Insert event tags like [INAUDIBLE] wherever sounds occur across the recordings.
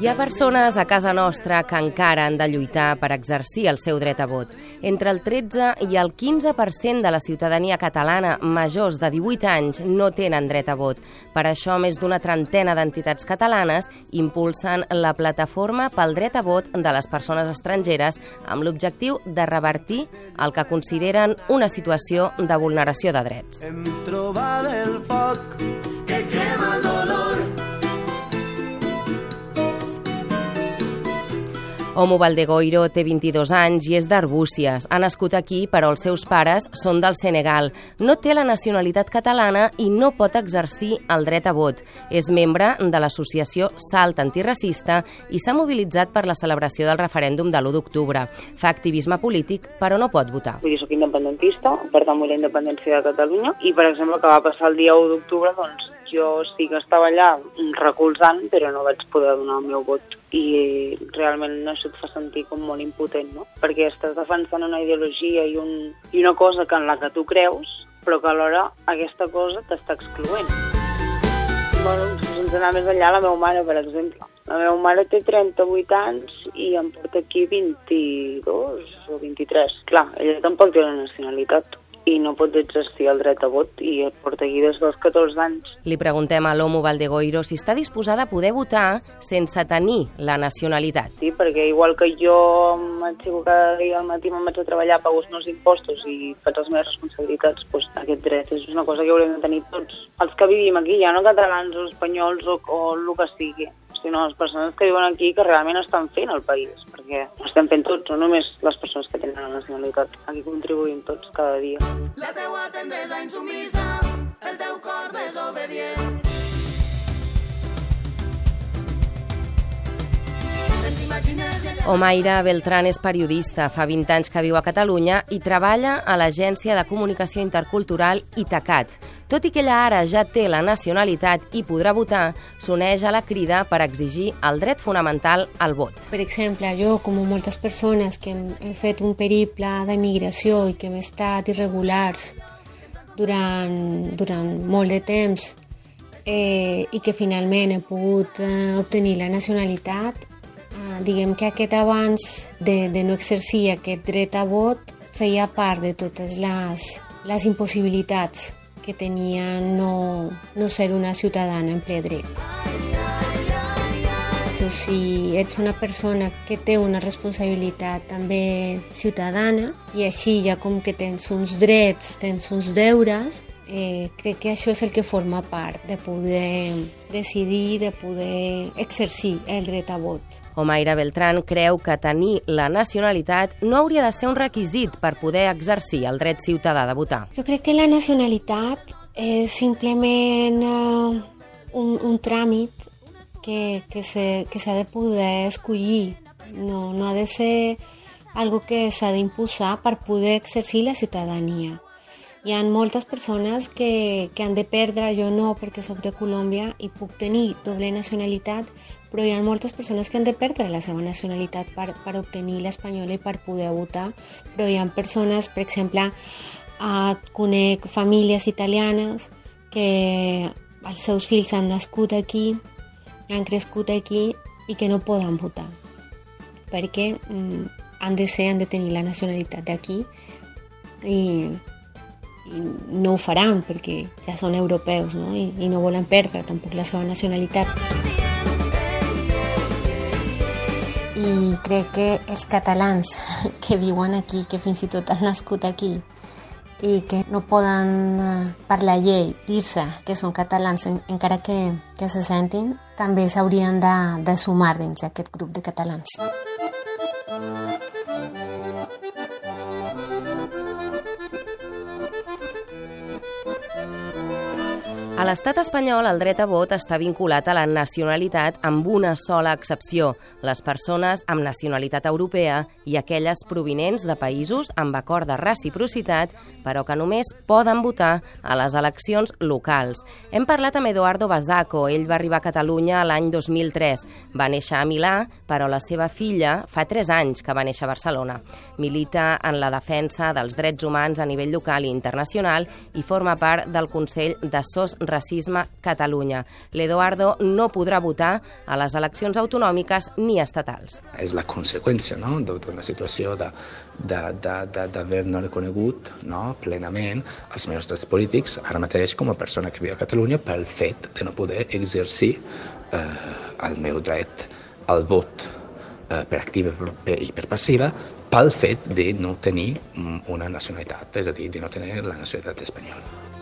Hi ha persones a casa nostra que encara han de lluitar per exercir el seu dret a vot. Entre el 13 i el 15% de la ciutadania catalana majors de 18 anys no tenen dret a vot. Per això, més d'una trentena d'entitats catalanes impulsen la plataforma pel dret a vot de les persones estrangeres amb l'objectiu de revertir el que consideren una situació de vulneració de drets. Hem trobat el foc Homo Valdegoiro té 22 anys i és d'Arbúcies. Ha nascut aquí, però els seus pares són del Senegal. No té la nacionalitat catalana i no pot exercir el dret a vot. És membre de l'associació Salt Antiracista i s'ha mobilitzat per la celebració del referèndum de l'1 d'octubre. Fa activisme polític, però no pot votar. Vull dir, soc independentista, per tant vull la independència de Catalunya, i per exemple que va passar el dia 1 d'octubre, doncs jo sí que estava allà recolzant, però no vaig poder donar el meu vot i realment això et fa sentir com molt impotent, no? Perquè estàs defensant una ideologia i, un, i una cosa que en la que tu creus, però que alhora aquesta cosa t'està excloent. Bueno, sense anar més enllà, la meva mare, per exemple. La meva mare té 38 anys i em porta aquí 22 o 23. Clar, ella tampoc té la nacionalitat i no pot exercir el dret a vot i et porta aquí des dels 14 anys. Li preguntem a l'Homo Valdegoiro si està disposada a poder votar sense tenir la nacionalitat. Sí, perquè igual que jo m'aixeco cada dia al matí, me'n vaig a treballar, pago els meus impostos i faig les meves responsabilitats, doncs aquest dret és una cosa que haurem de tenir tots. Els que vivim aquí, ja no catalans o espanyols o, o el que sigui, sinó les persones que viuen aquí que realment estan fent el país, perquè ho estem fent tots, no només les persones que tenen la nacionalitat. Aquí contribuïm tots cada dia. La teua tendresa insumisa, el teu cor desobedient. Omaira Beltrán és periodista, fa 20 anys que viu a Catalunya i treballa a l'Agència de Comunicació Intercultural Itacat. Tot i que ella ara ja té la nacionalitat i podrà votar, s'uneix a la crida per exigir el dret fonamental al vot. Per exemple, jo, com moltes persones que hem, fet un periple d'emigració i que hem estat irregulars durant, durant molt de temps eh, i que finalment he pogut eh, obtenir la nacionalitat, diguem que aquest abans de, de no exercir aquest dret a vot feia part de totes les, les impossibilitats que tenia no, no ser una ciutadana en ple dret. Tu, si ets una persona que té una responsabilitat també ciutadana i així ja com que tens uns drets, tens uns deures, eh, crec que això és el que forma part de poder decidir, de poder exercir el dret a vot. Omaira Beltrán creu que tenir la nacionalitat no hauria de ser un requisit per poder exercir el dret ciutadà de votar. Jo crec que la nacionalitat és simplement uh, un, un tràmit que, que s'ha de poder escollir. No, no ha de ser algo que s'ha d'imposar per poder exercir la ciutadania. Hi ha moltes persones que, que han de perdre, jo no perquè sóc de Colòmbia i puc tenir doble nacionalitat, però hi ha moltes persones que han de perdre la seva nacionalitat per, per obtenir l'espanyola i per poder votar, però hi ha persones, per exemple, eh, conec famílies italianes que els seus fills han nascut aquí, han crescut aquí i que no poden votar perquè mm, han de ser, han de tenir la nacionalitat d'aquí i, i no ho faran perquè ja són europeus no? I, i no volen perdre tampoc la seva nacionalitat. I crec que els catalans [LAUGHS] que viuen aquí, que fins i tot han nascut aquí i que no poden eh, per la llei dir-se que són catalans en, encara que, que se sentin, també s'haurien de, de sumar dins aquest grup de catalans. A l'estat espanyol, el dret a vot està vinculat a la nacionalitat amb una sola excepció, les persones amb nacionalitat europea i aquelles provinents de països amb acord de reciprocitat, però que només poden votar a les eleccions locals. Hem parlat amb Eduardo Basaco, ell va arribar a Catalunya l'any 2003. Va néixer a Milà, però la seva filla fa 3 anys que va néixer a Barcelona. Milita en la defensa dels drets humans a nivell local i internacional i forma part del Consell de SOS Racisme Catalunya. L'Eduardo no podrà votar a les eleccions autonòmiques ni estatals. És la conseqüència no? d'una situació de, d'haver-ne reconegut no? plenament els meus drets polítics ara mateix com a persona que viu a Catalunya pel fet de no poder exercir eh, el meu dret al vot eh, per activa i per passiva pel fet de no tenir una nacionalitat, és a dir, de no tenir la nacionalitat espanyola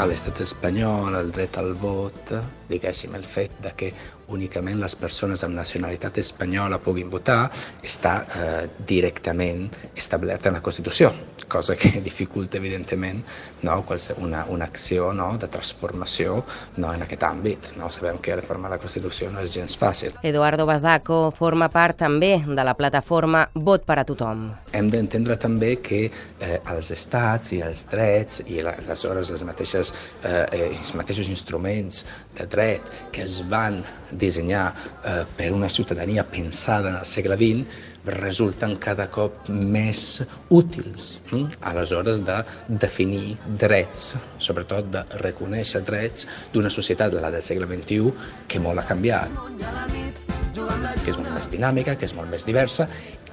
a l'estat espanyol el dret al vot, diguéssim, el fet de que únicament les persones amb nacionalitat espanyola puguin votar està eh, directament establert en la Constitució, cosa que [LAUGHS] dificulta, evidentment, no, una, una acció no, de transformació no, en aquest àmbit. No? Sabem que reformar la Constitució no és gens fàcil. Eduardo Basaco forma part també de la plataforma Vot per a tothom. Hem d'entendre també que eh, els estats i els drets i la, aleshores les mateixes, eh, eh, els mateixos instruments de dret que es van dissenyar eh, per una ciutadania pensada en el segle XX resulten cada cop més útils hm? a les hores de definir drets, sobretot de reconèixer drets d'una societat, la del segle XXI, que molt ha canviat que és molt més dinàmica, que és molt més diversa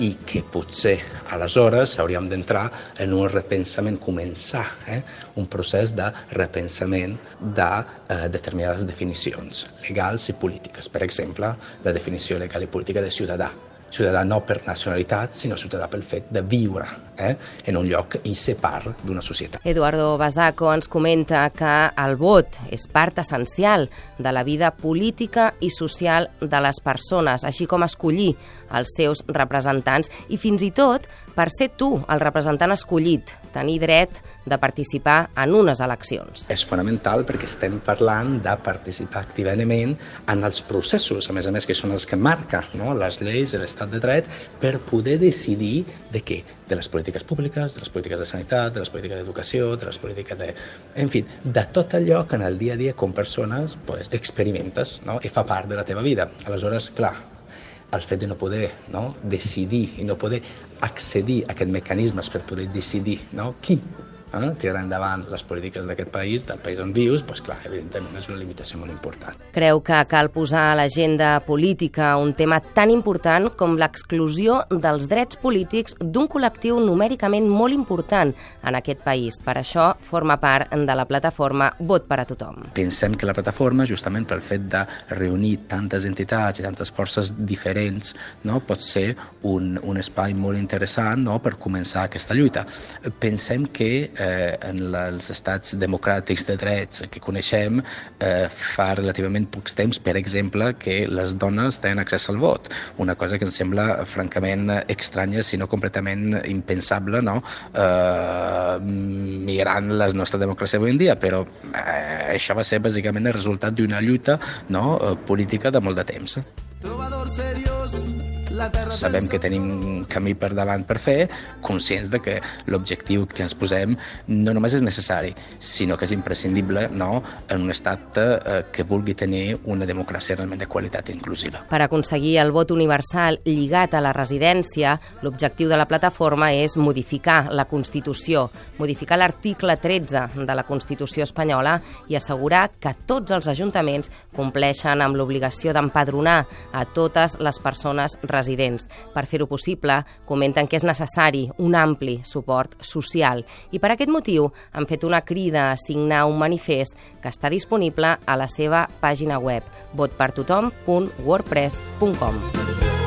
i que potser aleshores hauríem d'entrar en un repensament, començar eh, un procés de repensament de eh, determinades definicions legals i polítiques. Per exemple, la definició legal i política de ciutadà ciutadà no per nacionalitat, sinó ciutadà pel fet de viure eh, en un lloc i ser part d'una societat. Eduardo Basaco ens comenta que el vot és part essencial de la vida política i social de les persones, així com escollir els seus representants i fins i tot per ser tu el representant escollit, tenir dret de participar en unes eleccions. És fonamental perquè estem parlant de participar activament en els processos, a més a més que són els que marca no? les lleis i l'estat de dret per poder decidir de què? De les polítiques públiques, de les polítiques de sanitat, de les polítiques d'educació, de les polítiques de... En fi, de tot allò que en el dia a dia com persones pues, experimentes no? i fa part de la teva vida. Aleshores, clar, el fet de no poder no? decidir i no poder accedir a aquests mecanismes per poder decidir no? qui eh, tirar endavant les polítiques d'aquest país, del país on vius, doncs clar, evidentment és una limitació molt important. Creu que cal posar a l'agenda política un tema tan important com l'exclusió dels drets polítics d'un col·lectiu numèricament molt important en aquest país. Per això forma part de la plataforma Vot per a tothom. Pensem que la plataforma, justament pel fet de reunir tantes entitats i tantes forces diferents, no, pot ser un, un espai molt interessant no, per començar aquesta lluita. Pensem que eh, en els estats democràtics de drets que coneixem eh, fa relativament pocs temps, per exemple, que les dones tenen accés al vot, una cosa que ens sembla francament estranya, si no completament impensable, no? eh, migrant la nostra democràcia avui en dia, però eh, això va ser bàsicament el resultat d'una lluita no? Eh, política de molt de temps. Trobador seriós sabem que tenim camí per davant per fer, conscients de que l'objectiu que ens posem no només és necessari, sinó que és imprescindible no, en un estat eh, que vulgui tenir una democràcia realment de qualitat inclusiva. Per aconseguir el vot universal lligat a la residència, l'objectiu de la plataforma és modificar la Constitució, modificar l'article 13 de la Constitució espanyola i assegurar que tots els ajuntaments compleixen amb l'obligació d'empadronar a totes les persones residents residents. Per fer-ho possible, comenten que és necessari un ampli suport social i per aquest motiu han fet una crida a signar un manifest que està disponible a la seva pàgina web votpertothom.wordpress.com.